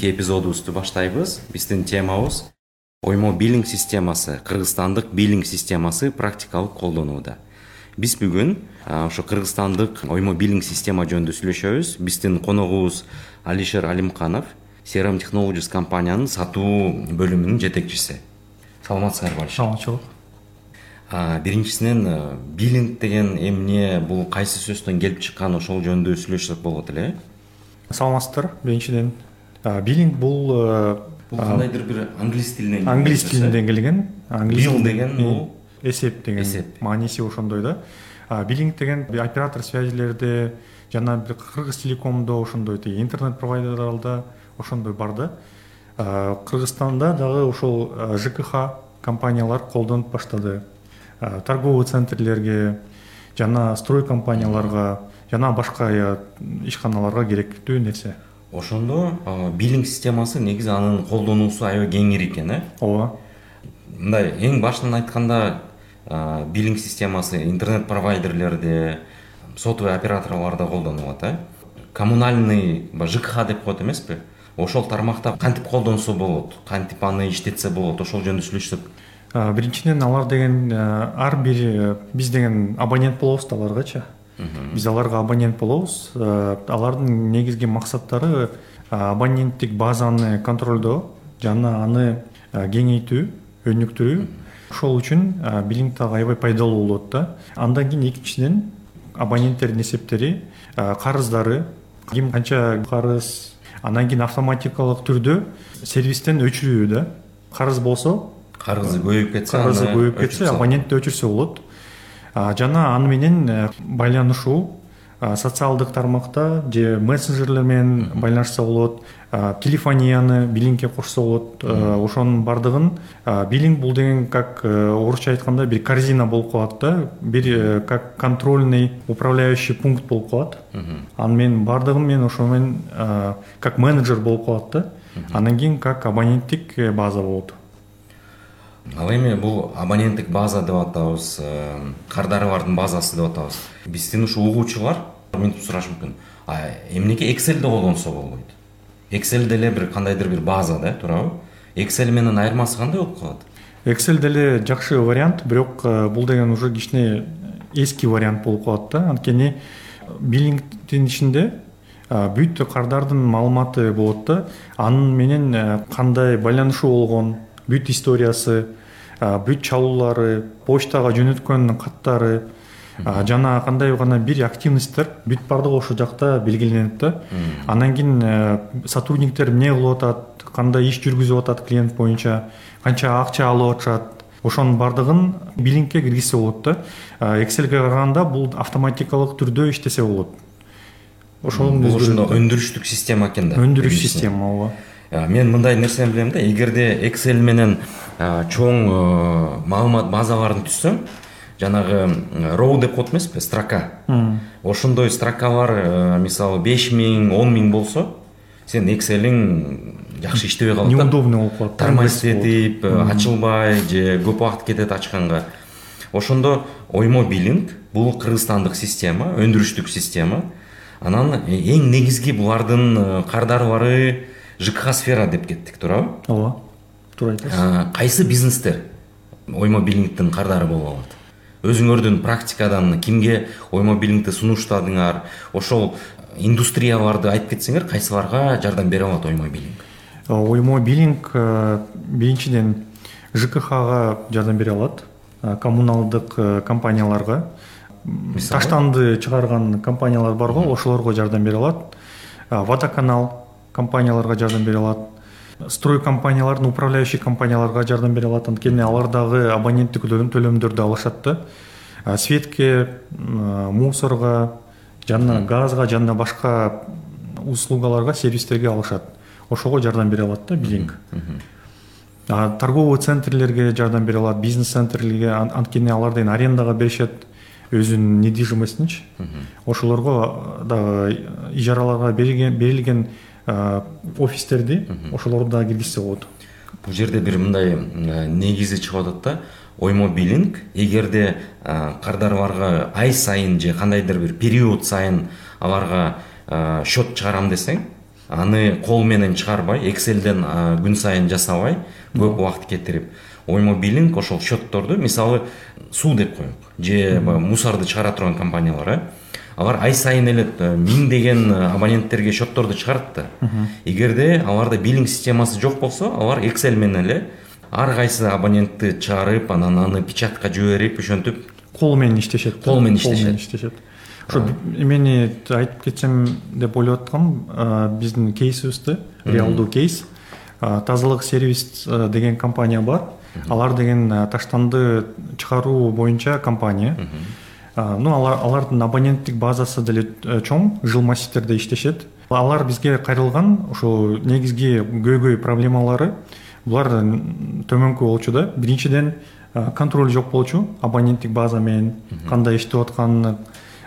кийинки эпизодубузду баштайбыз. Биздин темабыз оймо билинг системасы кыргызстандык билинг системасы практикалык колдонууда. Биз бүгүн ошо кыргызстандык оймо билинг система жөнүндө сүйлөшөбүз. Биздин коногубуз алишер алимканов crm technologies компаниянын сатуу бөлүмүнүн жетекчиси. Саламатсыңарбы алишер саламатчылык. Биринчисинен биллинг деген эмне бул кайсы сөздөн келип чыккан ошол жөнүндө сүйлөшсөк болот эле. Э саламатсыздар биринчиден биллинг бул бул кандайдыр бир англис тилинен англис тилинен келген. Деген бул эсеп деген эсеп мааниси ошондой да. Биллинг деген оператор связьлерде жана бир кыргыз телекомдо ошондой тиги интернет провайдерларда ошондой бар да. Кыргызстанда дагы ушул жкх компаниялар колдонуп баштады. Торговый центрлерге жана строй компанияларга жана башка ишканаларга керектүү нерсе. Ошондо биллинг системасы негизи анын колдонуусу аябай кеңири экен э? Ооба. Мындай эң башынан айтканда биллинг системасы интернет провайдерлерде сотовый операторлордо колдонулат э? Коммунальный баягы жкх деп коет эмеспи? Ошол тармакта кантип колдонсо болот? Кантип аны иштетсе болот? Ошол жөнүндө сүйлөшсөк биринчиден алар деген ар бир э, биз деген абонент болобуз да аларгачы? Биз аларга абонент болобуз. Алардын негизги максаттары абоненттик базаны контролдоо жана аны кеңейтүү өнүктүрүү. Ошол үчүн биллинг дагы аябай пайдалуу болот да. Андан кийин экинчиден абоненттердин эсептери карыздары. Ким канча карыз андан кийин автоматикалык түрдө сервистен өчүрүү да. Карыз болсо карызы көбөйүп кетсе карызы көбөйүп кетсе абонент да өчүрсө болот жана аны менен э, байланышуу социалдык тармакта же мессенджерлер менен байланышса болот телефонияны биллингке кошсо болот ошонун баардыгын биллинг бул деген как э, орусча айтканда бир корзина болуп калат да бир э, как контрольный управляющий пункт болуп калат. Аны менен баардыгын мен ошо менен как менеджер болуп калат да. Андан кийин как абоненттик база болот. Ал эми бул абоненттик база деп атабыз э, кардары бардын базасы деп атабыз. Биздин ушу угуучулар мынтип сурашы мүмкүн. Эмнеге экселди колдонсо болбойт? Эксель деле бир кандайдыр бир база да туурабы? Эксель менен айырмасы кандай болуп калат? Эксель деле жакшы вариант бирок э, бул деген уже кичине эски вариант болуп калат да. Анткени биллингдин ичинде бүт кардардын маалыматы болот да. Анын менен э, кандай байланышуу болгон бүт историясы бүт чалуулары почтага жөнөткөн каттары жана кандай гана бир активностьтер бүт баардыгы ошол жакта белгиленет да. Андан кийин э, сотрудниктер эмне кылып атат кандай иш жүргүзүп атат клиент боюнча канча акча алып атышат ошонун баардыгын биллингке киргизсе болот да. Экселге караганда бул автоматикалык түрдө иштесе болот. Ошол бул ошондо өндүрүштүк система экен да өндүрүш система ооба мен мындай нерсени билем да эгерде эксель менен чоң маалымат базаларын түзсөң жанагы роу деп коет эмеспи строка? Ошондой строкалар мисалы беш миң он миң болсо сенин экселиң жакшы иштебей калат неудобный болуп калат тормозить ачылбай же көп убакыт кетет ачканга ошондо оймо биллинг бул кыргызстандык система өндүрүштүк система. Анан эң негизги булардын кардарлары жкх сфера деп кеттик туурабы. Ооба туура айтасыз. Кайсы бизнестер? Оймо биллингдин кардары боло алат. Өзүңөрдүн практикадан кимге оймо биллингди сунуштадыңар? Ошол индустрияларды айтып кетсеңер кайсыларга жардам бере алат оймо биллинг оймо биллинг биринчиден жкхга жардам бере алат. Коммуналдык компанияларга. Таштанды чыгарган компаниялар барго ошолорго жардам бере алат. Водоканал компанияларга жардам бере алат. Строй компаниялардын управляющий компанияларга жардам бере алат. Анткени алар дагы абоненттик төлөмдөрдү алышат да. Светке мусорго жана газга жана башка услугаларга сервистерге алышат. Ошого жардам бере алат да биллинг торговый центрлерге жардам бере алат бизнес центрлерге. Анткени алар деген арендага беришет өзүнүн недвижимостинчи ошолорго дагы ижараларга берилген офистерди ошолорду дагы киргизсе болот. Бул жерде бир мындай негизи чыгып атат да. Оймо биллинг. Эгерде кардарларга ай сайын же кандайдыр бир период сайын аларга счет чыгарам десең аны кол менен чыгарбай экселден күн сайын жасабай көп убакыт кетирип. Оймо биллинг ошол счетторду мисалы суу деп коелук же баягы мусорду чыгара турган компаниялар э алар ай сайын эле э, миңдеген э, абоненттерге счетторду чыгарат да эгерде аларда биллинг системасы жок болсо алар эксель менен эле ар кайсы абонентти чыгарып анан аны печатка жиберип ошентип кол менен иштешет. Кол менен иштешет. иштешет. Ошо эмени айтып кетсем деп ойлоп аткам биздин кейсибизди реалдуу кейс. Тазалык сервис деген компания бар. Алар деген таштанды чыгаруу боюнча компания ну алардын абоненттик базасы деле э, чоң жыл массивтерде иштешет. Алар бизге кайрылган ошо негизги көйгөй проблемалары булар төмөнкү болчу да. Биринчиден контроль жок болчу абоненттик база менен. Кандай иштеп атканын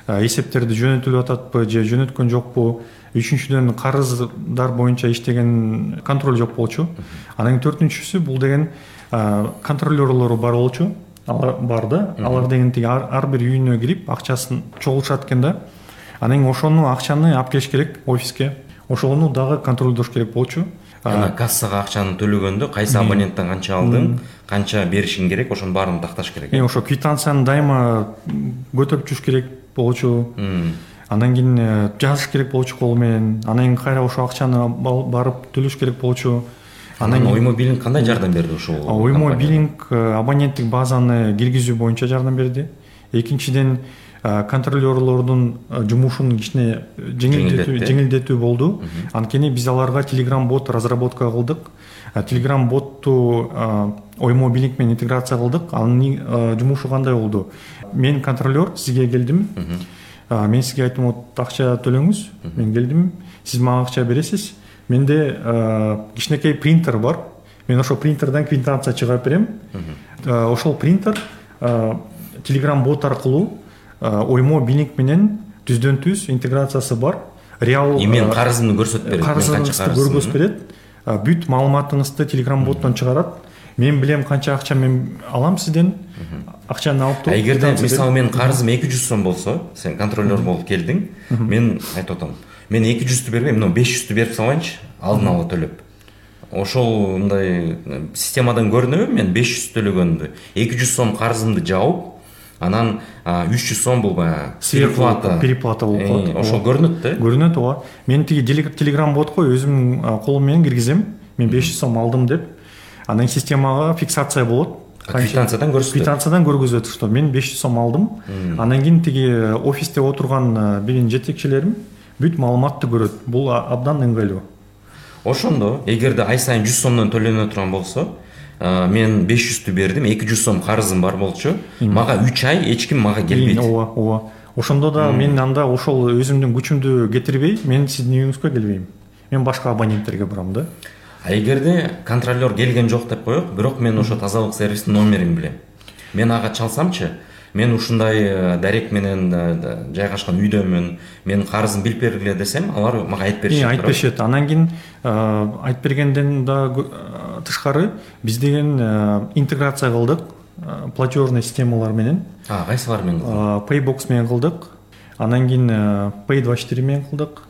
эсептерди жөнөтүлүп ататпы же жөнөткөн жокпу. Үчүнчүдөн карыздар боюнча иштеген контроль жок болчу. Анан кийин төртүнчүсү бул деген контролерлору бар болчу алар бар да алар деген тиги ар бир үйүнө кирип акчасын чогултушат экен да. Анан кийин ошону акчаны алып келиш керек офиске. Ошону дагы контролдош керек болчу. Жана кассага акчаны төлөгөндө кайсы абоненттен канча алдың канча беришиң керек ошонун баарын такташ керек ошо квитанцияны дайыма көтөрүп жүрүш керек болчу. Андан кийин э, жазыш керек болчу кол менен. Анан кийин кайра ошол акчаны барып төлөш керек болчу. Анан кийин оймо биллинг кандай жардам берди ушул биллинг э, абоненттик базаны киргизүү боюнча жардам берди экинчиден контролерлордун жумушун кичине жеңилдетүү жеңилдетүү болду анткени биз аларга телеграм бот разработка кылдык телеграм ботту оймо биллинг менен интеграция кылдык анын жумушу кандай болду мен контролер сизге келдим мен сизге айттым вот акча төлөңүз мен келдим сиз мага акча бересиз менде кичинекей принтер бар мен ошол принтерден квитанция чыгарып берем ошол принтер телеграм бот аркылуу оймо биллинг менен түздөн түз интеграциясы бар реал и мен карызымды көрсөтүп берет карызыңызды көргөзүп берет бүт маалыматыңызды телеграм боттон чыгарат мен билем канча акча мен алам сизден акчаны алып туруп эгерде мисалы менин карызым эки жүз сом болсо сен контролер болуп келдиң мен айтып атам мен эки жүздү бербейм мына беш жүздү берип салайынчы алдын ала төлөп ошол мындай системадан көрүнөбү мен беш жүз төлөгөнүмдү эки жүз сом карызымды жаап анан үч жүз сом бул баягы переплата переплата. болуп калат э, ошол көрүнөт да көрүнөт ооба мен тиги телеграм ботко өзүмдүн колум менен киргизем мен беш жүз сом алдым деп. Анан системага фиксация болот квитанциядан көрсөтөт квитанциядан көргөзөт что мен беш жүз сом алдым. Анан кийин тиги офисте отурган менин жетекчилерим бүт маалыматты көрөт. Бул абдан ыңгайлуу ошондо эгерде ай сайын жүз сомдон төлөнө турган болсо мен беш жүздү бердим эки жүз сом карызым бар болчу. Мага үч ай эч ким мага келбейт. ооба ооба. Ошондо да мен анда ошол өзүмдүн күчүмдү кетирбей мен сиздин үйүңүзгө келбейм. Мен башка абоненттерге барам да. А эгерде контролер келген жок деп коелук бирок мен ошо тазалык сервистин номерин билем. Мен ага чалсамчы мен ушундай э, дарек менен э, жайгашкан үйдөмүн менин карызымды билип бергиле десем алар мага айтып беришет айтып беришет. Анан кийин э, айтып бергенден дагы тышкары биз деген интеграция кылдык платежный системалар менен. Кайсылар менен кылдык? Paybox менен кылдык. Анан кийин pay двадцать четыре менен кылдык.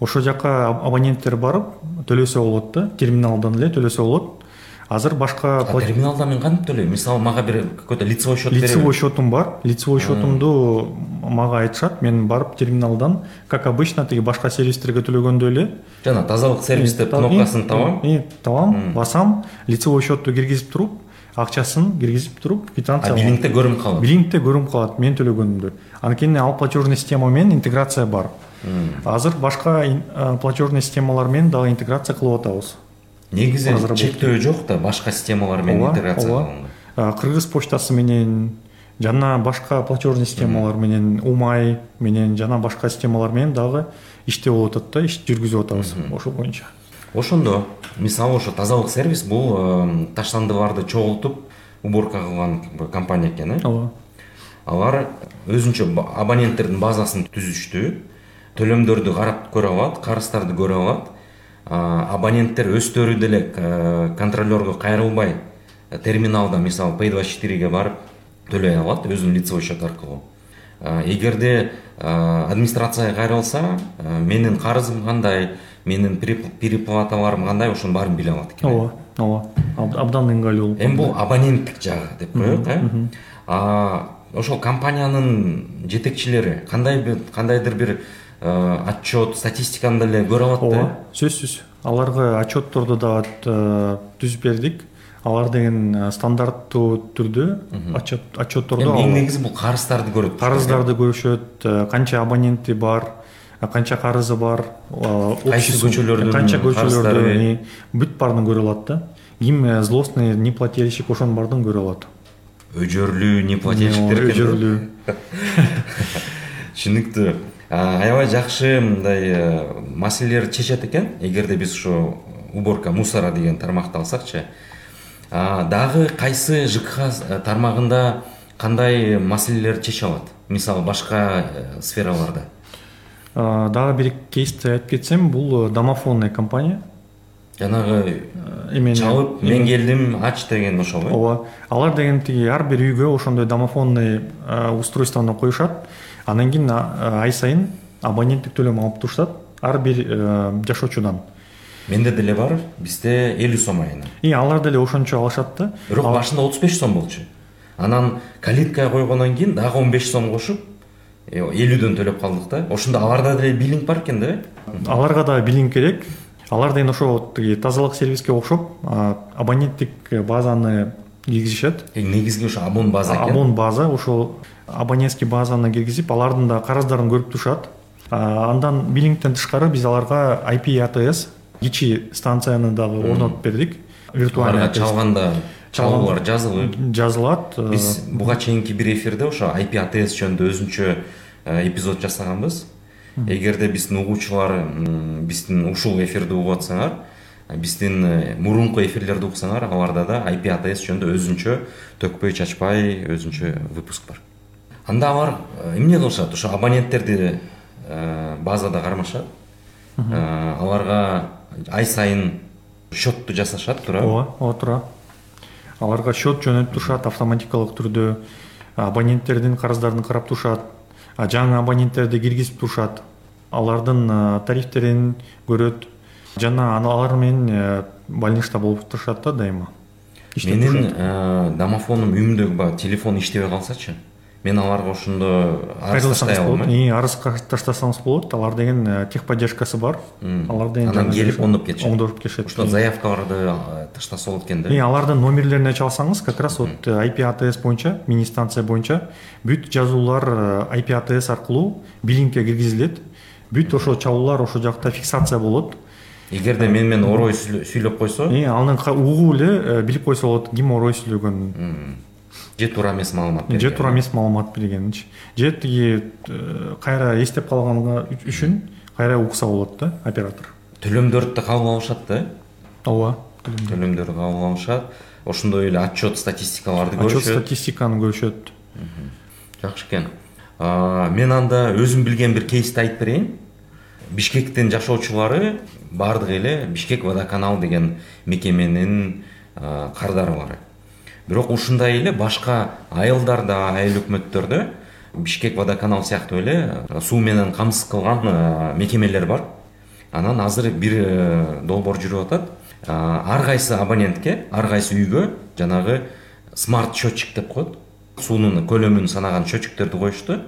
Ошол жака абоненттер барып төлөсө болот да терминалдан эле төлөсө болот. Азыр башка терминалда мен кантип төлөйм мисалы мага бир какой то лицевой счет лицевой счетум бар. Лицевой счетумду мага айтышат. Мен барып терминалдан как обычно тиги башка сервистерге төлөгөндөй эле. Жана тазалык сервис деп кнопкасын табам. табам басам лицевой счетту киргизип туруп акчасын киргизип туруп квитанция биллингде көрүнүп калат? Биллингде көрүнүп калат мен төлөгөнүмдү кийин ал платежный система менен интеграция бар. Азыр башка платежный системалар менен дагы интеграция кылып атабыз. Негизи чектөө жок да башка системалар менен интеграция ооба. кыргыз почтасы менен жана башка платежный системалар менен умай менен жана башка системалар менен дагы иштеп болуп атат да иш жүргүзүп атабыз ошол боюнча. Ошондо мисалы ошо тазалык сервис бул таштандыларды чогултуп уборка кылган компания экен э? Ооба. Алар өзүнчө абоненттердин базасын түзүштү төлөмдөрдү карап көрө алат карыздарды көрө алат абоненттер өздөрү деле контролерго кайрылбай терминалда мисалы pay двадцать четыреге барып төлөй алат өзүнүн лицевой счет аркылуу. Эгерде администрацияга кайрылса менин карызым кандай менин переплаталарым кандай ошонун баарын биле алат экен ооба ооба. Абдан ыңгайлуу болуп эми бул абоненттик жагы деп коелук э. ошол компаниянын жетекчилери кандай кандайдыр бир э, отчет статистиканы деле көрө алат да. Ооба сөзсүз. Аларга отчетторду дагы э, түзүп бердик. Алар деген э, стандартуу түрдө отчетторду эң негизи бул карыздарды көрөт. Карыздарды көрүшөт канча абоненти бар канча карызы бар кайсы көчөлөрдүн канча көчөлөрдү бүт баарын көрө алат да. Ким злостный неплательщик ошонун баардыгын көрө алат. Өжөрлүү неплательщиктер экен өжөрлүү. Түшүнүктүү аябай жакшы мындай маселелерди чечет экен эгерде биз ушу уборка мусора деген тармакты алсакчы дагы кайсы жкх тармагында кандай маселелерди чече алат мисалы башка сфераларда. Дагы бир кейсти айтып кетсем бул домофонный компания. Жанагы эме чалып мен келдим ач деген ошол э? Ооба алар деген тиги ар бир үйгө ошондой домофонный устройствону коюшат. Анан кийин ай сайын абоненттик төлөм алып турушат ар бир жашоочудан. Менде деле бар бизде элүү сом айына. И алар деле ошончо алышат да. Бирок башында отуз беш сом болчу. Анан калиткага койгондон кийин дагы он беш сом кошуп элүүдөн төлөп калдык да. Ошондо аларда деле биллинг бар экен да э? Аларга дагы биллинг керек. Алар деген ошо тиги тазалык сервиске окшоп абоненттик базаны киргизишет негизги ошо абон база экен? Абон база ошол абонентский базаны киргизип алардын дагы карыздарын көрүп турушат. Андан биллингден тышкары биз аларга IP ATS кичи станцияны дагы орнотуп бердик. Виртуальный чалганда чалуулар жазылып жазылат. Биз буга чейинки бир эфирде ошо IP ATS жөнүндө өзүнчө эпизод жасаганбыз. Эгерде биздин угуучулар биздин ушул эфирди угуп атсаңар биздин э, мурунку эфирлерди уксаңар аларда да IP ATS жөнүндө өзүнчө төкпөй чачпай өзүнчө выпуск бар анда алар э, эмне кылышат ошо абоненттерди э, базада кармашат аларга ай сайын счетту жасашат туурабы ооба ооба туура аларга счет жөнөтүп турушат автоматикалык түрдө абоненттердин карыздарын карап турушат жаңы абоненттерди киргизип турушат. Алардын тарифтерин көрөт. Жана алар менен э, больничта болуп турушат да дайыма. Менин э, домофонум үйүмдөгү баягы телефон иштебей калсачы. Мен аларга ошондо арыз таштай алам э арыз таштасаңыз болот алар деген э, техподдержкасы бар. Алар деген анан келип оңдоп кетишет оңдоп кетишет ошондо заявкаларды таштаса болот экен да и алардын номерлерине чалсаңыз как раз вот IP ATS боюнча мини станция боюнча бүт жазуулар IP ATS аркылуу биллингке киргизилет бүт ошо чалуулар ошол жакта фиксация болот эгерде мени менен орой сүйлөп койсо анан угуп эле билип койсо болот ким орой сүйлөгөнүн же туура эмес маалымат берген. Же туура эмес маалымат бергенинчи же тиги кайра эстеп калганга үчүн кайра укса болот да оператор. Төлөмдөрдү кабыл алышат да? Ооба төлөмдөрдү кабыл алышат ошондой эле отчет статистикаларды көрүшөт отчет статистиканы көрүшөт жакшы экен мен анда өзүм билген бир кейсти айтып берейин бишкектин жашоочулары баардыгы эле бишкек водоканал деген мекеменин кардарлары. Бирок ушундай эле башка айылдарда айыл өкмөттөрдө бишкек водоканал сыяктуу эле суу менен камсыз кылган мекемелер бар. Анан азыр бир э, долбоор жүрүп атат. Ар кайсы абонентке ар кайсы үйгө жанагы смарт счетчик деп коет. Суунун көлөмүн санаган счетчиктерди коюшту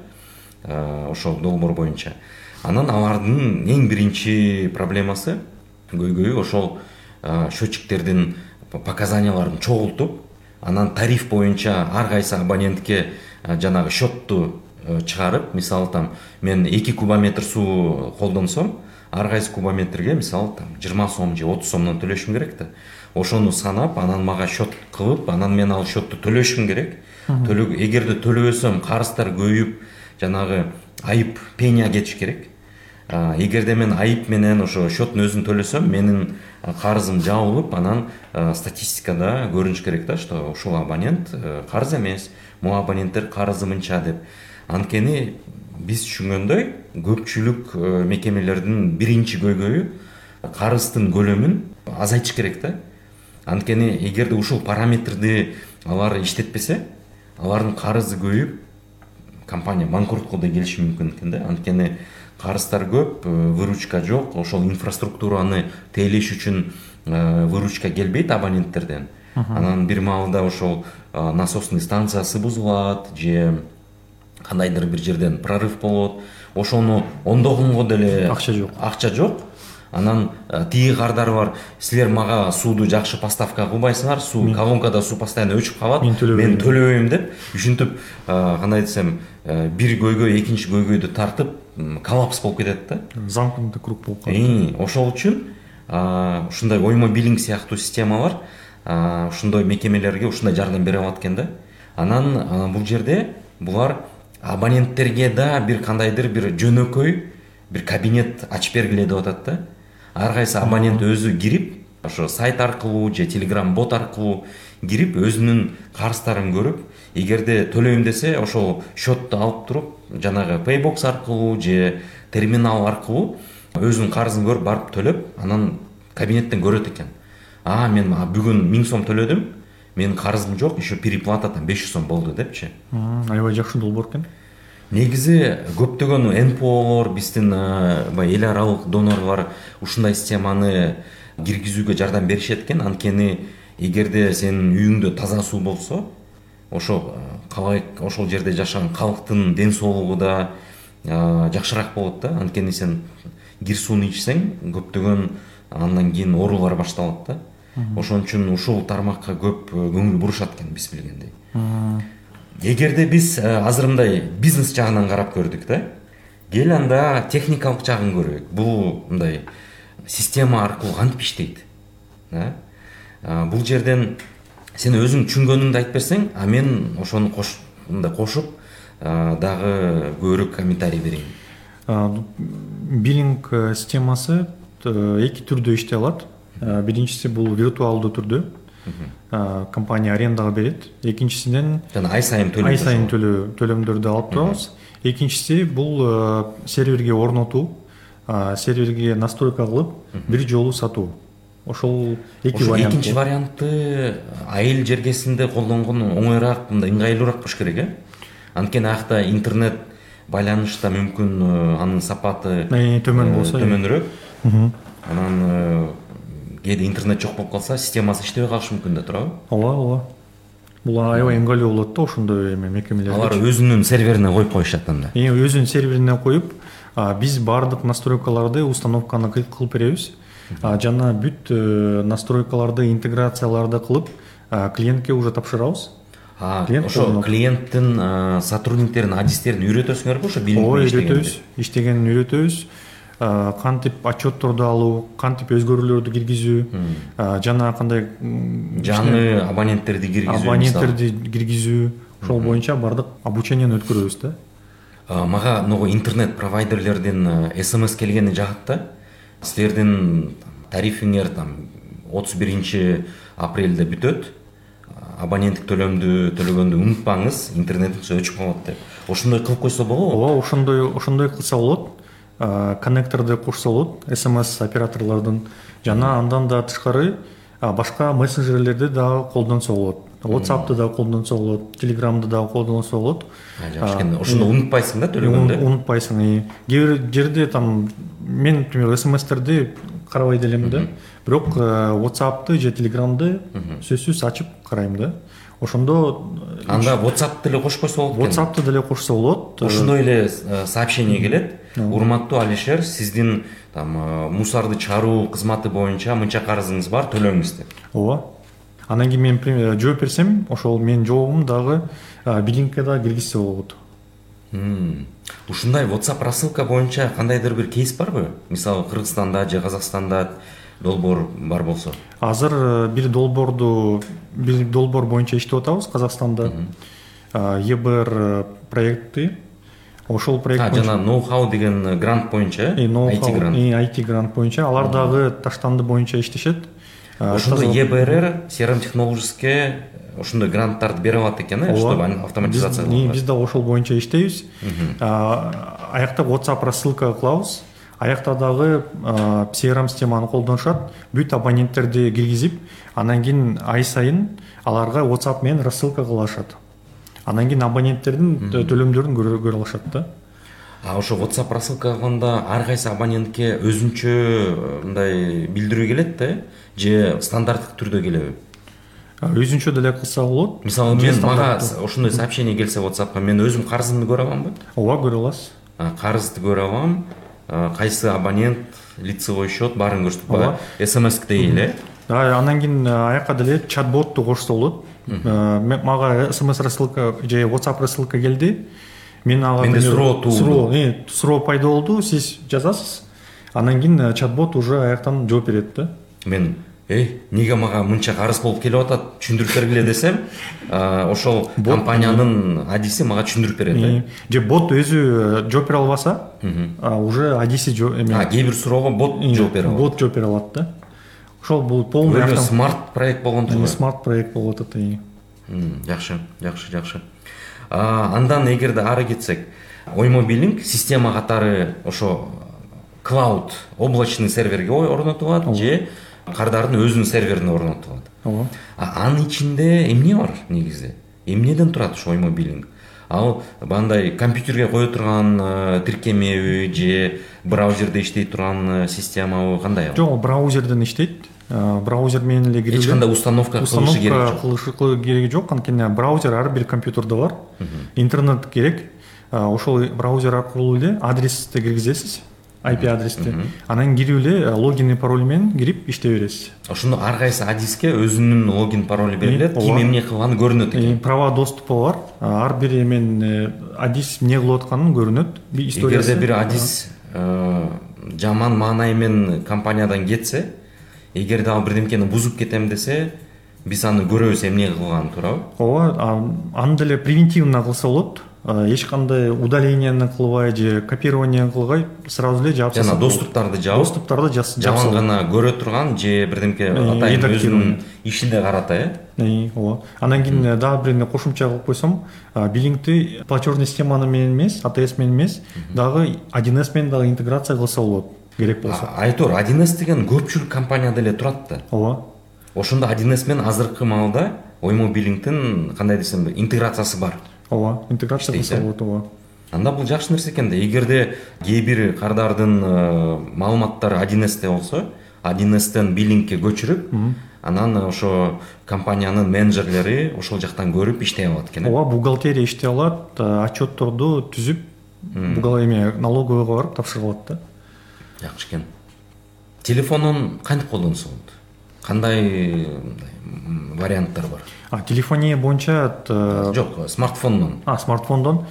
ошол долбоор боюнча. Анан алардын эң биринчи проблемасы көйгөйү ошол счетчиктердин показанияларын чогултуп анан тариф боюнча ар кайсы абонентке жанагы счетту э, чыгарып мисалы там мен эки кубометр суу колдонсом ар кайсы кубометрге мисалы там жыйырма сом же отуз сомдон төлөшүм керек да. Ошону санап анан мага счет кылып анан мен ал счетту төлөшүм керек. Эгерде төлөбөсөм карыздар көбөйүп жанагы айып пеня кетиш керек эгерде мен айып менен ошо счеттун өзүн төлөсөм менин карызым жабылып анан статистикада көрүнүш керек да что ушул абонент карыз эмес. Могу абоненттер карызы мынча деп. Анткени биз түшүнгөндөй көпчүлүк мекемелердин биринчи көйгөйү карыздын көлөмүн азайтыш керек да. Анткени эгерде ушул параметрди алар иштетпесе алардын карызы көбөйүп компания банкротко да келиши мүмкүн экен да. Анткени карыздар көп выручка жок. Ошол инфраструктураны тейлеш үчүн выручка келбейт абоненттерден. Анан бир маалда ошол насосный станциясы бузулат же кандайдыр бир жерден прорыв болот. Ошону ондогонго деле акча жок. Акча жок анан тиги кардар бар. Силер мага сууду жакшы поставка кылбайсыңар суу колонкада суу постоянно өчүп калат. Мен төлөбөйм. Мен төлөбөйм деп ушинтип кандай десем бир көйгөй экинчи көйгөйдү тартып коллапс болуп кетет да. Замкнутый круг болуп калат. Ошол үчүн ушундай оймо билинг сыяктуу системалар ушундай мекемелерге ушундай жардам бере алат экен да. Анан бул жерде булар абоненттерге да бир кандайдыр бир жөнөкөй бир кабинет ачып бергиле деп атат да. Ар кайсы абонент өзү кирип ошо сайт аркылуу же телеграм бот аркылуу кирип өзүнүн карыздарын көрүп эгерде төлөйм десе ошол счетту алып туруп жанагы paybox аркылуу же терминал аркылуу өзүнүн карызын көрүп барып төлөп анан кабинеттен көрөт экен. А мен бүгүн миң сом төлөдүм менин карызым жок еще переплата там беш жүз сом болду депчи. Аябай жакшы долбоор экен негизи көптөгөн нполор биздин баягы эл аралык донорлор ушундай системаны киргизүүгө жардам беришет экен. Анткени эгерде сенин үйүңдө таза суу болсо ошо калай ошол жерде жашаган калктын ден соолугу да жакшыраак болот да. Анткени сен кир сууну ичсең көптөгөн андан кийин оорулар башталат да. Ошон үчүн ушул тармакка көп көңүл бурушат экен биз билгендей эгерде биз азыр мындай бизнес жагынан карап көрдүк да кел анда техникалык жагын көрөйүк бул мындай система аркылуу кантип иштейт бул жерден сен өзүң түшүнгөнүңдү айтып берсең а мен ошону мындай кошуп дагы көбүрөөк комментарий берейин. Биллинг системасы эки түрдө иштей алат. Биринчиси бул виртуалдуу түрдө компания арендага берет. Экинчисинен жана ай сайын төлөп ай сайын төлөмдөрдү алып турабыз. Экинчиси бул серверге орнотуу серверге настройка кылып бир жолу сатуу. Ошол эки вариант экинчи вариантты айыл жергесинде колдонгон оңоюраак мындай ыңгайлуураак болуш керек э? Анткени аякта интернет байланыш да мүмкүн анын сапаты төмөн болсо төмөнүрөөк. Анан кээде интернет жок болуп калса системасы иштебей калышы мүмкүн да туурабы ооба ооба бул аябай ыңгайлуу болот да ошондой эме мекемелерде алар өзүнүн серверине коюп коюшат анда өзүнүн серверине коюп биз баардык настройкаларды установканы кылып беребиз жана бүт э, настройкаларды интеграцияларды кылып клиентке уже тапшырабыз ошо клиенттин сотрудниктерин адистерин үйрөтөсүңөрбү ошо ооба үйрөтөбүз иштегенин үйрөтөбүз кантип отчетторду алуу кантип өзгөрүүлөрдү киргизүү жана кандай жаңы абоненттерди киргизүү абоненттерди киргизүү ошол боюнча баардык обучениени өткөрөбүз да. Мага могу интернет провайдерлердин смс келгени жагат да. Силердин тарифиңер там отуз биринчи апрелде бүтөт. Абоненттик төлөмдү төлөгөндү унутпаңыз интернетиңиз өчүп калат деп. Ошондой кылып койсо болобу? Ооба ошондой ошондой кылса болот коннекторду кошсо болот смс операторлордун жана андан да тышкары башка мессенджерлерди дагы колдонсо болот. Whatsappты дагы колдонсо болот телеграмды дагы колдонсо болот. Экен ошондо унутпайсың да төлөгөндө унутпайсың. Кээ бир жерде там мен например смстерди карабай делем да. Бирок whatsappты же телеграмды сөзсүз ачып карайм да. Ошондо анда whatsapp деле кошуп койсо болот экен. Whatsappты деле кошсо болот. Ошондой эле сообщение келет урматтуу алишер сиздин там мусорду чыгаруу кызматы боюнча мынча карызыңыз бар төлөңүз деп. Ооба. Анан кийин мен жооп берсем ошол менин жообум дагы биллингке дагы киргизсе болот. Ушундай whatsapp рассылка боюнча кандайдыр бир кейс барбы? Мисалы кыргызстанда же казакстанда долбоор бар болсо. Азыр э, бир долбоорду бир долбоор боюнча иштеп атабыз казакстанда. Э, проекти ошол проект жана ноу хау деген грант боюнча э it грант. it грант боюнча. Алар дагы таштанды боюнча иштешет. Ошондо ebr crm технологическе ошондой гранттарды бере алат экен э чтобы автоматизация биз дагы ошол боюнча иштейбиз аякта whatsapp рассылка кылабыз. Аякта дагы crm системаны колдонушат бүт абоненттерди киргизип анан кийин ай сайын аларга whatsapp менен рассылка кылышат. Анан кийин абоненттердин төлөмдөрүн көрө алышат да. А ошо whatsapp рассылка кылганда ар кайсы абонентке өзүнчө э, мындай билдирүү келет да э же стандарттык түрдө келеби? Өзүнчө деле кылса болот. Мисалы мен мага ошондой сообщение келсе whatsappка мен өзүм карызымды көрө аламбы ооба көрө аласыз. Карызды көрө алам. Кайсы абонент лицевой счет баарын көрсөтүп Ооба. смсдей эле анан кийин э, аяка деле чат ботту кошсо болот мага смс рассылка же whatsapp рассылка келди. Мен ага Менде суроо туулду. суроо э, суроо пайда болду. Сиз жазасыз. Анан кийин э, чат бот уже аяктан жооп берет да. Мен эй эмнеге мага мынча карыз болуп келип атат түшүндүрүп бергиле десем ошол компаниянын адиси мага түшүндүрүп берет Э, э. же бот өзү э, жооп бере албаса уже адиси эме а кээ бир суроого бот э, жооп бере алат. бот жооп бере алат да ошол бул полный автом- смарт проект болгон турбу смарт проект болуп атат. М, жакшы жакшы жакшы. Андан эгерде ары кетсек оймо билинг система катары ошо клауд облачный серверге орнотулат же кардардын өзүнүн серверине орнотулат. Ооба А анын ичинде эмне бар негизи эмнеден турат ошо оймо билинг ал баягындай компьютерге кое турган э, тиркемеби же браузерде иштей турган э, системабы кандай ал жок ал браузерден иштейт Э, браузер менен эле эч кандай установка кылышы керек установка жок кылышы кылы- кереги жок анткени браузер ар бир компьютерде бар. Интернет керек. Ошол браузер аркылуу эле адрести киргизесиз IP адрести анан кирип эле э, логин и пароль менен кирип иштей бересиз. Ошондо ар кайсы адиске өзүнүн логин паролу берилет ким эмне кылганы көрүнөт экен. Э, права доступу бар. Э, ар бир эменин э, адис эмне кылып атканын көрүнөт историясы эгерде бир адис жаман маанай менен компаниядан кетсе эгерде ал бирдемкени бузуп кетем десе биз аны көрөбүз эмне кылганын туурабы. Ооба аны деле превентивно кылса болот. Э, эч кандай удалениени кылбай же копирование кылбай сразу эле жаап жана доступтарды жаап доступтарды жаман гана көрө турган же бирдемке Э, атайын өзүнүн редактирование. ишине карата э? Э, ооба анан кийин дагы бир кошумча кылып койсом а, биллингти платежный системаны менен эмес атс менен эмес дагы 1с менен дагы интеграция кылса болот керек болсо. Айтор 1с деген көпчүлүк компанияда эле турат да? Ооба ошондо 1с менен азыркы маалда оймо биллингдин кандай десем интеграциясы бар. Ооба интеграция кылса э? болот ооба. Анда бул жакшы нерсе экен да. Эгерде кээ бир кардардын э, маалыматтары 1сте болсо 1стен биллингке көчүрүп анан ошо компаниянын менеджерлери ошол жактан көрүп иштей алат экен э? Ооба бухгалтерия иштей алат э, отчетторду түзүп эме налоговыйга барып тапшырып алат да. Жакшы экен. Телефонун кантип колдонсо болот кандай варианттар бар? А телефония боюнча э, жок смартфондон а смартфондон.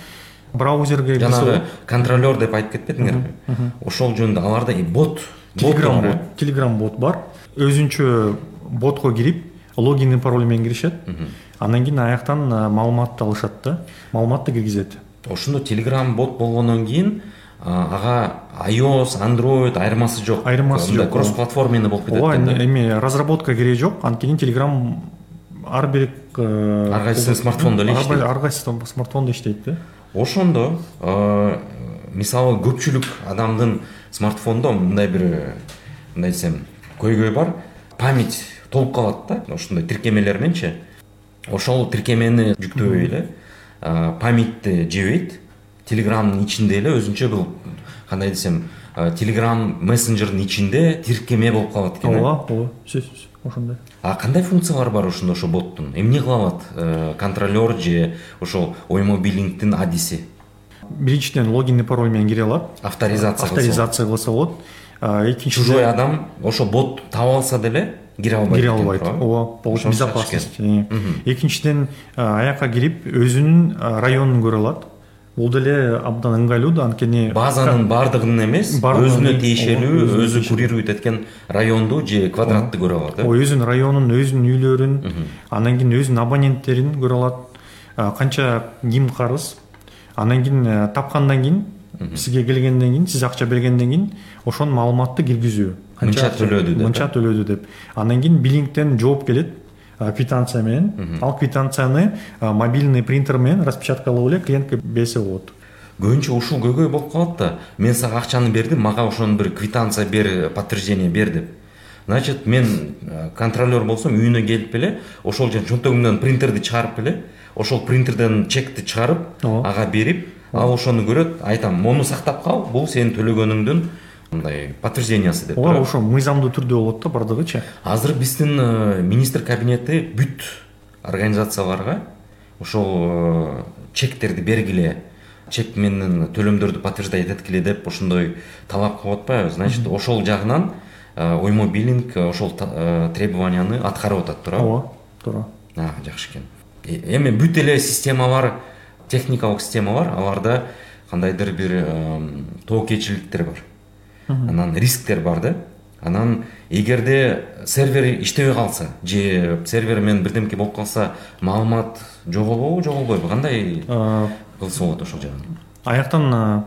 Браузерге жанагы контролер деп айтып кетпедиңерби ошол жөнүндө аларда бот телеграм бот телеграм бот бар. Өзүнчө ботко кирип логин и пароль менен киришет. Анан кийин аяктан э, маалыматты алышат да. Маалыматты киргизет. Ошондо телеграм бот болгондон кийин ага ios android айырмасы жок. Айырмасы жок, кросс платформенный болуп кетет ооба эми разработка кереги жок. Анткени телеграм ар бир э, Ар кайсы смартфондо эле иштейт. ар кайсы смартфондо иштейт да ошондо э, мисалы көпчүлүк адамдын смартфондо мындай бир э, мындай десем көйгөй бар. Память толуп калат да ошондой тиркемелер мененчи ошол тиркемени жүктөбөй эле э, памятьти жебейт телеграмдын ичинде эле өзүнчө бул кандай десем телеграм мессенджердин ичинде тиркеме болуп калат экен ооба ооба сөзсүз ошондой а кандай функциялар бар ошондо ошо боттун эмне кыла алат контролер же ошол оймо биллингдин адиси биринчиден логин пароль менен кире алат авторизация авторизация кылса болот А, чужой адам ошо бот таап алса деле кире албайт кире албайт ооба безопасность экинчиден аяка кирип өзүнүн районун көрө алат бул деле абдан ыңгайлуу да анткени базанын баардыгын эмес өзүнө тиешелүү өзү курировать эткен районду же квадратты көрө алат э? Ооба өзүнүн районун өзүнүн үйлөрүн анан кийин өзүнүн абоненттерин көрө алат. Канча ким карыз? Анан кийин э, тапкандан кийин сизге келгенден кийин сиз акча бергенден кийин ошонун маалыматты киргизүү. Мынча төлөдү деп, мынча төлөдү деп. Анан кийин биллингден жооп келет. А, квитанция менен ал квитанцияны а, мобильный принтер менен распечаткалап эле клиентке берсе болот. Көбүнчө ушул көйгөй болуп калат да мен сага акчаны бердим мага ошону бир квитанция бер подтверждение бер деп. Значит мен э, контролер болсом үйүнө келип эле ошол жана чөнтөгүмдөн принтерди чыгарып эле ошол принтерден чекти чыгарып ага берип ал ошону көрөт айтам мону сактап кал бул сенин төлөгөнүңдүн мындай подтверждениясы деп турат ошо мыйзамдуу түрдө болот да баардыгычы азыр биздин э, министр кабинети бүт организацияларга ошол э, чектерди бергиле чек менен төлөмдөрдү подтверждать эткиле деп ошондой талап кылып атпайбы. Значит ошол жагынан э, оймо биллинг ошол требованияны аткарып атат туурабы ооба туура жакшы экен. Эми бүт эле системалар техникалык системалар аларда кандайдыр бир тобокелчиликтер бар. Анан рисктер бар да. Анан эгерде сервер иштебей калса же сервер менен бирдемке болуп калса маалымат жоголобу жоголбойбу кандай кылса болот ошол жагын? аяктан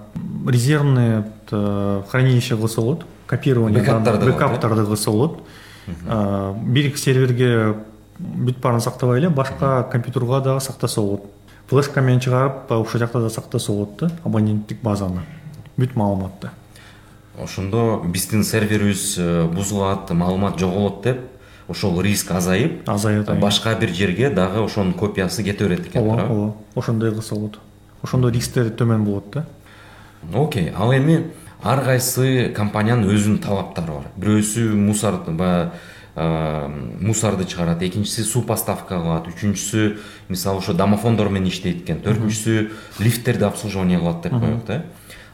резервный хранилище кылса болот копирование бэкаптарды бэкаптарды кылса болот. Бир серверге бүт баарын сактабай эле башка компьютерга дагы сактаса болот. Флешка менен чыгарып ошол жакта да сактаса болот да абоненттик базаны. Бүт маалыматты ошондо биздин серверибиз э, бузулат маалымат жоголот деп ошол риск азайып башка бир жерге дагы ошонун копиясы кете берет экен ооба ооба. Ошондой кылса болот. Ошондо рисктер төмөн болот да? Окей ал эми ар кайсы компаниянын өзүнүн талаптары бар? Бирөөсү мусор баягы э, мусорду чыгарат экинчиси суу поставка кылат үчүнчүсү мисалы ошо домофондор менен иштейт экен төртүнчүсү лифттерди обслуживание кылат деп коелук да?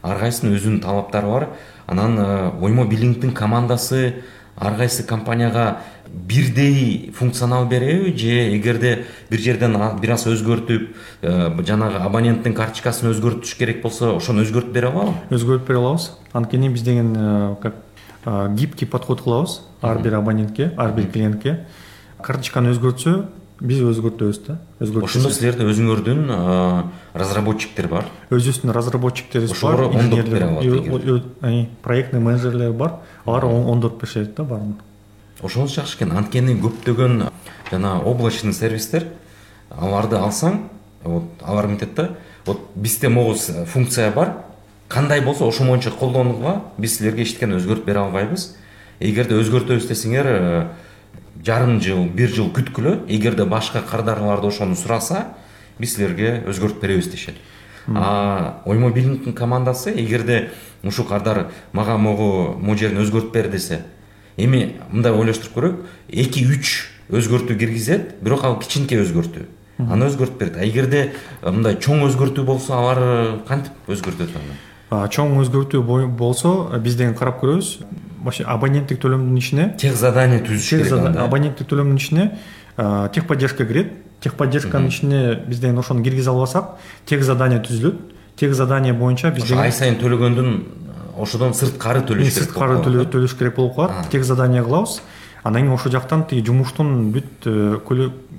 Ар кайсынын өзүнүн талаптары бар анан э, оймо биллингдин командасы ар кайсы компанияга бирдей функционал береби же эгерде бир жерден бир аз өзгөртүп э, жанагы абоненттин карточкасын өзгөртүш керек болсо ошону өзгөртүп бере алабы? Өзгөртүп бере алабыз. Анткени биз деген э, как гибкий подход кылабыз. Ар бир абонентке ар бир клиентке. Карточканы өзгөртсө биз өзгөртөбүз да. Ошондо силерде өзүңөрдүн разработчиктер бар. Өзүбүздүн разработчиктерибиз бар бере алат проектный менеджерлер бар алар оңдоп беришет да баарын ошонусу жакшы экен. Анткени көптөгөн жана облачный сервистер аларды алсаң вот алар мынтет да вот бизде могу функция бар. Кандай болсо ошол боюнча колдонууга биз силерге эчтекени өзгөртүп бере албайбыз. Эгерде өзгөртөбүз десеңер жарым жыл бир жыл күткүлө эгерде башка кардарларды ошону сураса биз силерге өзгөртүп беребиз дешет а оймо командасы эгерде ушул кардар мага могу могу жерин өзгөртүп бер десе эми мындай ойлоштуруп көрөйүк эки үч өзгөртүү киргизет бирок ал кичинекей өзгөртүү аны өзгөртүп берет а эгерде мындай чоң өзгөртүү болсо алар кантип өзгөртөт аны чоң өзгөртүү болсо биз деген карап көрөбүз вообще абоненттик төлөмдүн ичине тех задание түзүш керек абоненттик төлөмдүн ичине техподдержка кирет техподдержканын ичине биз деген ошону киргизе албасак тех задание түзүлөт тех задание боюнча биз ошо ай сайын төлөгөндүн ошодон сырткары төлөш керек сырткары төлөш керек болуп калат. Тех задание кылабыз. Андан кийин ошол жактан тиги жумуштун бүт э,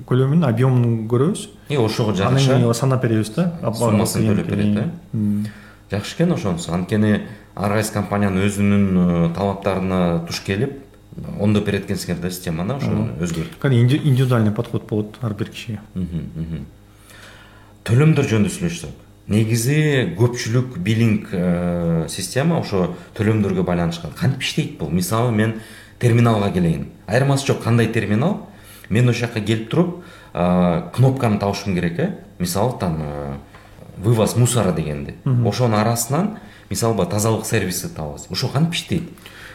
көлөмүн объемун көрөбүз. И ошого жараша анан кийин санап беребиз да. Суммасын төлөп берет э жакшы экен ошонусу. Анткени ар кайсы компаниянын өзүнүн э, талаптарына туш келип оңдоп берет экенсиңер да системаны ошону өзгөртүп кәдимги индивидуальный подход болот ар бир кишиге төлөмдөр жөнүндө сүйлөшсөк негизи көпчүлүк биллинг э, система ошо төлөмдөргө байланышкан. Кантип иштейт бул. Мисалы мен терминалга келейин. Айырмасы жок кандай терминал? Мен ошол жака келип туруп кнопканы табышым керек э? Мисалы там вывоз мусора дегенди. Ошонун арасынан мисалга тазалык сервиси табабыз ошол кантип иштейт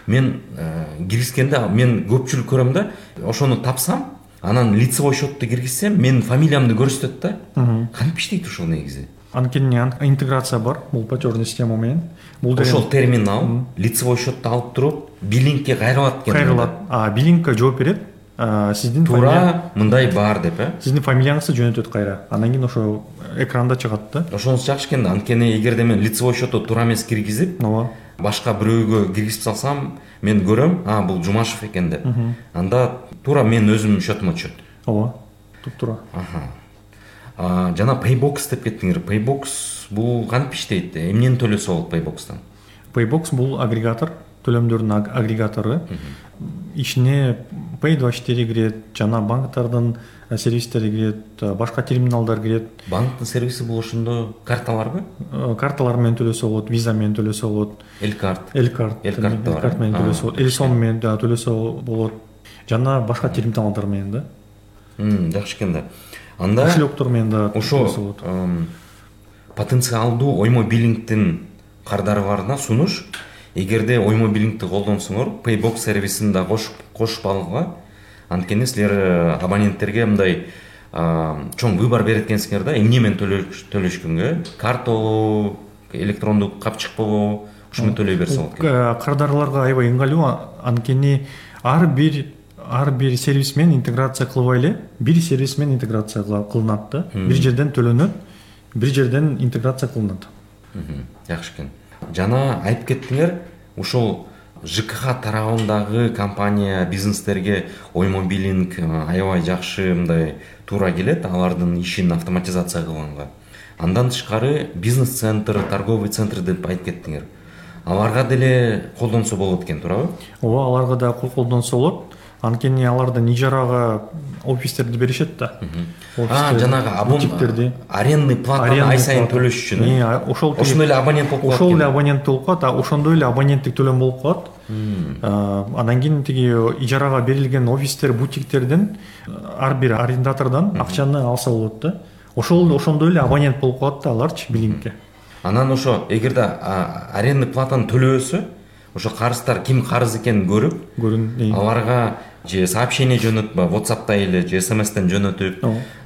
мен э, киргизгенде мен көпчүлүк көрөм да ошону тапсам анан лицевой счетту киргизсем менин фамилиямды көрсөтөт да. Кантип иштейт ушул негизи? Анткени интеграция бар бул платежный система менен. Бул ошол терминал лицевой счетту алып туруп биллингке кайрылат экен кайрылат. а биллингке жооп берет. Сиздин туура мындай бар деп э? Сиздин фамилияңызды жөнөтөт кайра. Андан кийин ошо экранда чыгат да. Ошонусу жакшы экен да. Анткени эгерде мен лицевой счетту туура эмес киргизип ооба башка бирөөгө киргизип салсам мен көрөм а бул жумашев экен деп. Анда туура менин өзүмдүн счетума түшөт ооба туп туура жана paybox деп кеттиңер paybox бул кантип иштейт эмнени төлөсө болот payboxтан? Paybox бул агрегатор төлөмдөрдүн агрегатору. Ичине pay двадцать четыре кирет жана банктардын сервистери кирет башка терминалдар кирет банктын сервиси бул ошондо карталарбы карталар менен төлөсө болот виза менен төлөсө болот эл карт эл карт эл карт менен төлөсө болот эл сом менен төлөсө болот жана башка терминалдар менен да? Жакшы экен да анда кошелектор менен дагы ошо потенциалдуу оймо биллингдин кардарларына сунуш. Эгерде оймо биллингди колдонсоңор paybox сервисин да кошуп алууга анткени силер э, абоненттерге мындай чоң выбор берет экенсиңер да эмне менен төлөшкөнгө карталуу электрондуу капчык болобу ошо менен төлөй берсе болот экен кардарларга аябай ыңгайлуу анткени ар бир ар бир сервис менен интеграция кылбай эле бир сервис менен интеграция кылынат да. Бир жерден төлөнөт бир жерден интеграция кылынат. Жакшы экен жана айтып кеттиңер ушул жкх тарабындагы компания бизнестерге оймо биллинг аябай жакшы мындай туура келет алардын ишин автоматизация кылганга андан тышкары бизнес центр торговый центр деп айтып кеттиңер аларга деле колдонсо болот экен туурабы ооба аларга да колдонсо болот анткени алардан ижарага офистерди беришет да. Жанагы бутиктерди арендный платаны ай сайын төлөш үчүн э? ошол ошондой эле абонент болуп калат ошол эле абонент болуп калат ошондой эле абоненттик төлөм болуп калат анан кийин тиги ижарага берилген офистер бутиктерден ар бир арендатордон акчаны алса болот да. Ошол ошондой эле абонент болуп калат да аларчы билингке анан ошо эгерде арендный платаны төлөбөсө ошо карыздар ким карыз экенин көрүп көрүн аларга же сообщение жөнөтүп whatsappта эле же смстен жөнөтүп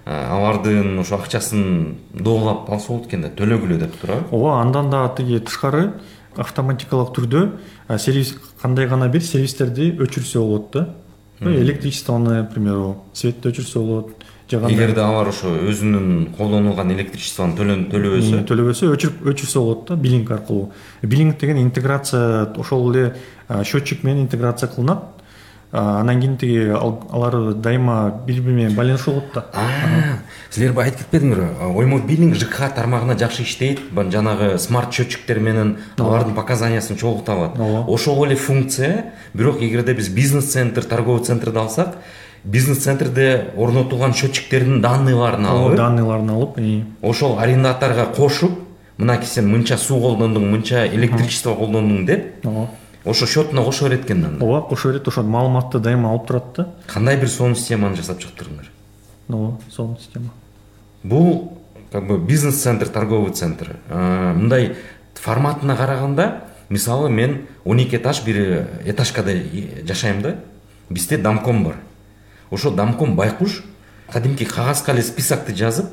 алардын ошо акчасын доолап алса болот экен да төлөгүлө деп туурабы ооба андан да тиги тышкары автоматикалык түрдө сервис кандай гана бир сервистерди өчүрсө болот да. Электричествоны к примеру светти өчүрсө болот эгерде алар ошо өзүнүн колдонулган электричествону төлөбөсө. Төлөбөсө өчүрсө болот да биллинг аркылуу. Биллинг деген интеграция ошол эле счетчик менен интеграция кылынат анан кийин тиги алар дайыма бири бири менен байланышуу болот да силер айтып кетпедиңерби оймо биллинг жкх тармагына жакшы иштейт. Жанагы смарт счетчиктер менен алардын показаниясын чогулта алат ооба ошол эле функция. Бирок эгерде биз бизнес центр торговый центрди алсак бизнес центрде орнотулган счетчиктердин данныйларын алып ооба данныйларын алып ошол арендаторго кошуп мынакей сен мынча суу колдондуң мынча электричество колдондуң деп ооба ошо счетуна кошо берет экен да ооба кошо берет ошол маалыматты дайыма алып турат да. Кандай бир сонун системаны жасап чыктырдыңар ооба сонун система. Бул как бы бизнес центр торговый центр. Мындай форматына караганда мисалы мен он эки этаж бир этажкада жашайм да. Бизде домком бар. Ошо домком байкуш кадимки кагазга эле списокты жазып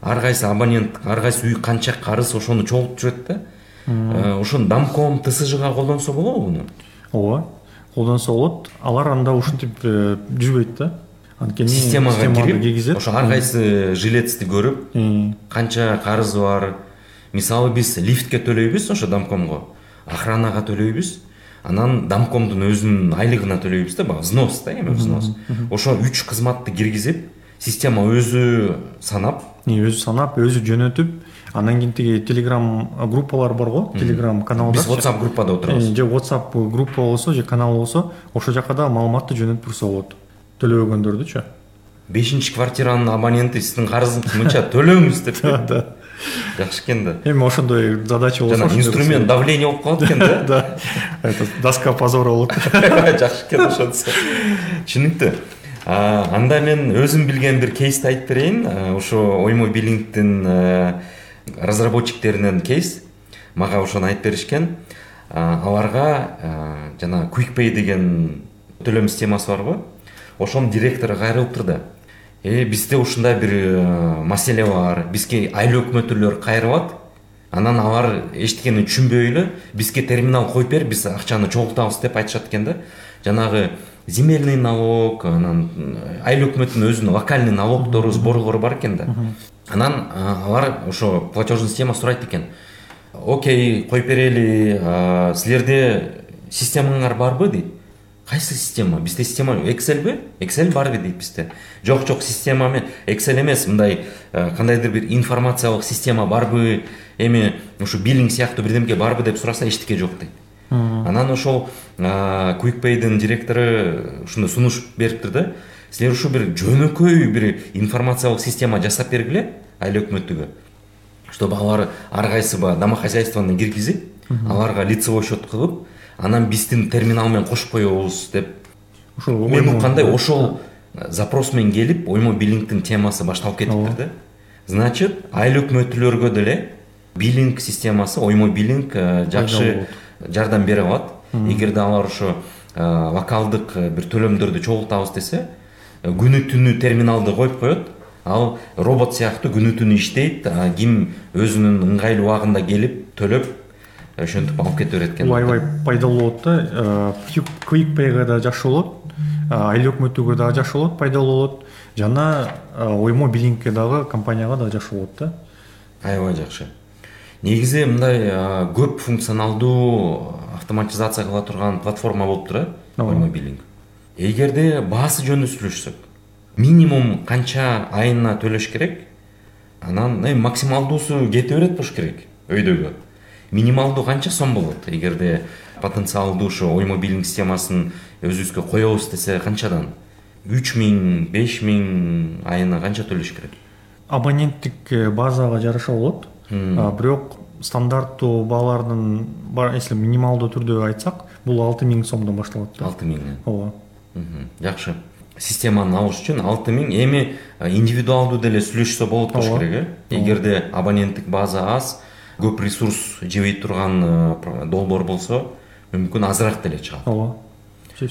ар кайсы абонент ар кайсы үй канча карыз ошону чогултуп жүрөт да ошону домком тсжга колдонсо болобу муну ооба колдонсо болот. Алар анда ушинтип э, жүрбөйт да. Анткени системага кирип ошо ар кайсы жилецти көрүп канча карызы бар. Мисалы биз лифтке төлөйбүз ошо домкомго охранага төлөйбүз. Анан домкомдун өзүнүн айлыгына төлөйбүз да баягы взнос да эми взнос. Ошо үч кызматты киргизип система өзү санап өзү санап өзү жөнөтүп анан кийин тиги телеграм группалар барго телеграм каналдар биз whatsapp группада отурабыз же whatsapp группа болсо же канал болсо ошол жака дагы маалыматты жөнөтүп турса болот. Төлөбөгөндөрдүчү бешинчи квартиранын абоненти сиздин карызыңызды мынча төлөңүз деп. Да жакшы экен да. Эми ошондой задача болсо жана инструмент давления болуп калат экен да. Да. Это доска позора болот. Жакшы экен ошонусу түшүнүктүү. Анда мен өзүм билген бир кейсти айтып берейин. Ошо оймо биллингдин разработчиктеринен кейс. Мага ошону айтып беришкен аларга жана quickpay деген төлөм системасы барго ошонун директору кайрылыптыр да э бизде ушундай бир маселе бар. Бизге айлык өкмөтүлөр кайрылат анан алар эчтекени түшүнбөй эле бизге терминал коюп бер биз акчаны чогултабыз деп айтышат экен да. Жанагы земельный налог анан э, айыл өкмөттүн өзүнүн локальный налогдору сборлору бар экен да. Анан алар ошо платежный система сурайт экен окей коюп берели силерде системаңар барбы дейт кайсы система? Бизде система экселби эксель барбы дейт бизде. Жок жок система системамен эксель эмес мындай э, кандайдыр бир информациялык система барбы эми ушу биллинг сыяктуу бирдемке барбы деп сураса эчтеке жок дейт анан ошол quickpayдин директору ушундай сунуш бериптир да силер ушу бир жөнөкөй бир информациялык система жасап бергиле айыл өкмөтүгө чтобы алар ар кайсы баягы домохозяйствону киргизип аларга лицевой счет кылып анан биздин терминал менен кошуп коебуз деп. Ошол мен уккандай ошол запрос менен келип оймо биллингдин темасы башталып кетиптир да значит айыл өкмөтүлөргө деле биллинг системасы оймо биллинг э, жакшы жардам бере алат. Эгерде алар ошо э, локалдык э, бир төлөмдөрдү чогултабыз десе күнү түнү терминалды коюп коет. Ал робот сыяктуу күнү түнү иштейт ким өзүнүн ыңгайлуу убагында келип төлөп ошентип алып кете берет экен. Бул аябай пайдалуу болот да. Квикпейга да жакшы болот. Айыл өкмөтүгө дагы жакшы болот пайдалуу болот. Жана оймо биллингке дагы компанияга дагы жакшы болот да. Аябай жакшы негизи мындай көп функционалдуу автоматизация кыла турган платформа болуптур э биллинг эгерде баасы жөнүндө сүйлөшсөк минимум канча айына төлөш керек анан эми максималдуусу кете берет болуш керек өйдөгү. Минималдуу канча сом болот эгерде потенциалдуу ушо оймо биллинг системасын өзүбүзгө коебуз десе канчадан? Үч миң беш миң айына канча төлөш керек? Абоненттик э, базага жараша болот бирок стандарттуу баалардын если минималдуу түрдө айтсак бул алты миң сомдон башталат да. Алты миңден ооба жакшы системаны алыш үчүн алты миң. Эми индивидуалдуу деле сүйлөшсө болот болуш керек э? Эгерде абоненттик база аз көп ресурс жебей турган долбоор болсо мүмкүн азыраак деле чыгат ооба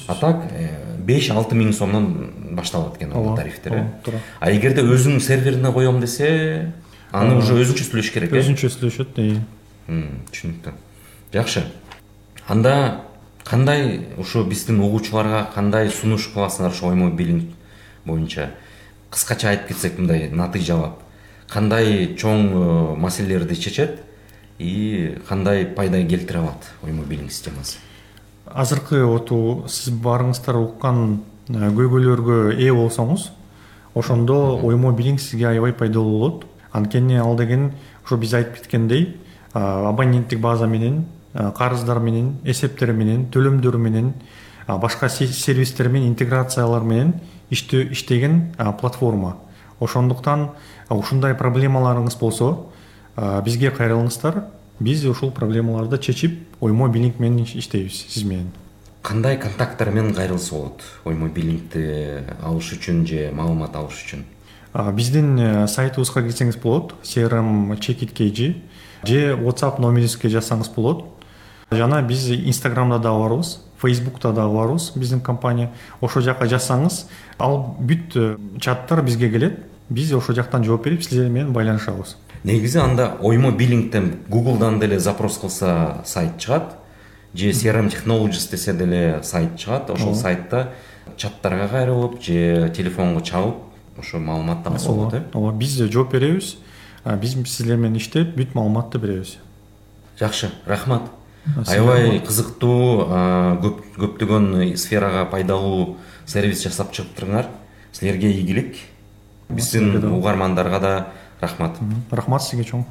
а так э, беш алты миң сомдон башталат экен ал тарифтер э? Туура а эгерде өзүңдүн серверине коем десе аны уже өзүңчө сүйлөш керек э? Өзүнчө сүйлөшөт түшүнүктүү. Жакшы. Анда кандай ушу биздин угуучуларга кандай сунуш кыласыңар ошо оймо биллинг боюнча? Кыскача айтып кетсек мындай натыйжалап кандай чоң э, маселелерди чечет и кандай пайда келтире алат оймо биллинг системасы? Азыркы оту сиз баарыңыздар уккан көйгөйлөргө ээ болсоңуз ошондо оймо биллинг сизге аябай пайдалуу болот анткени ал деген ошо биз айтып кеткендей абоненттик база менен карыздар менен эсептер менен төлөмдөр менен башка сервистер менен интеграциялар менен иштеген платформа. Ошондуктан ушундай проблемаларыңыз болсо бизге кайрылыңыздар. Биз ушул проблемаларды чечип оймо биллинг менен иштейбиз сиз менен. Кандай контакттар менен кайрылса болот оймо биллингди алыш үчүн же маалымат алыш үчүн биздин э, сайтыбызга кирсеңиз болот crm чекит kg. Же whatsapp номерибизге жазсаңыз болот жана биз инстаграмда дагы барбыз фейсбукта дагы барбыз биздин компания. Ошол жака жазсаңыз ал бүт чаттар бизге келет биз ошол жактан жооп берип сиздер менен байланышабыз. Негизи анда оймо биллингден гуглдан деле запрос кылса сайт чыгат же crm technologies десе деле сайт чыгат ошол сайтта чаттарга кайрылып же телефонго чалып ошо маалыматты алса болот э? ооба биз жооп беребиз. Биз сиздер менен иштеп бүт маалыматты беребиз. Жакшы рахмат. Аябай кызыктуу көптөгөн сферага пайдалуу сервис жасап чыгыптырыңар силерге ийгилик. Биздин угармандарга да рахмат. Рахмат сизге чоң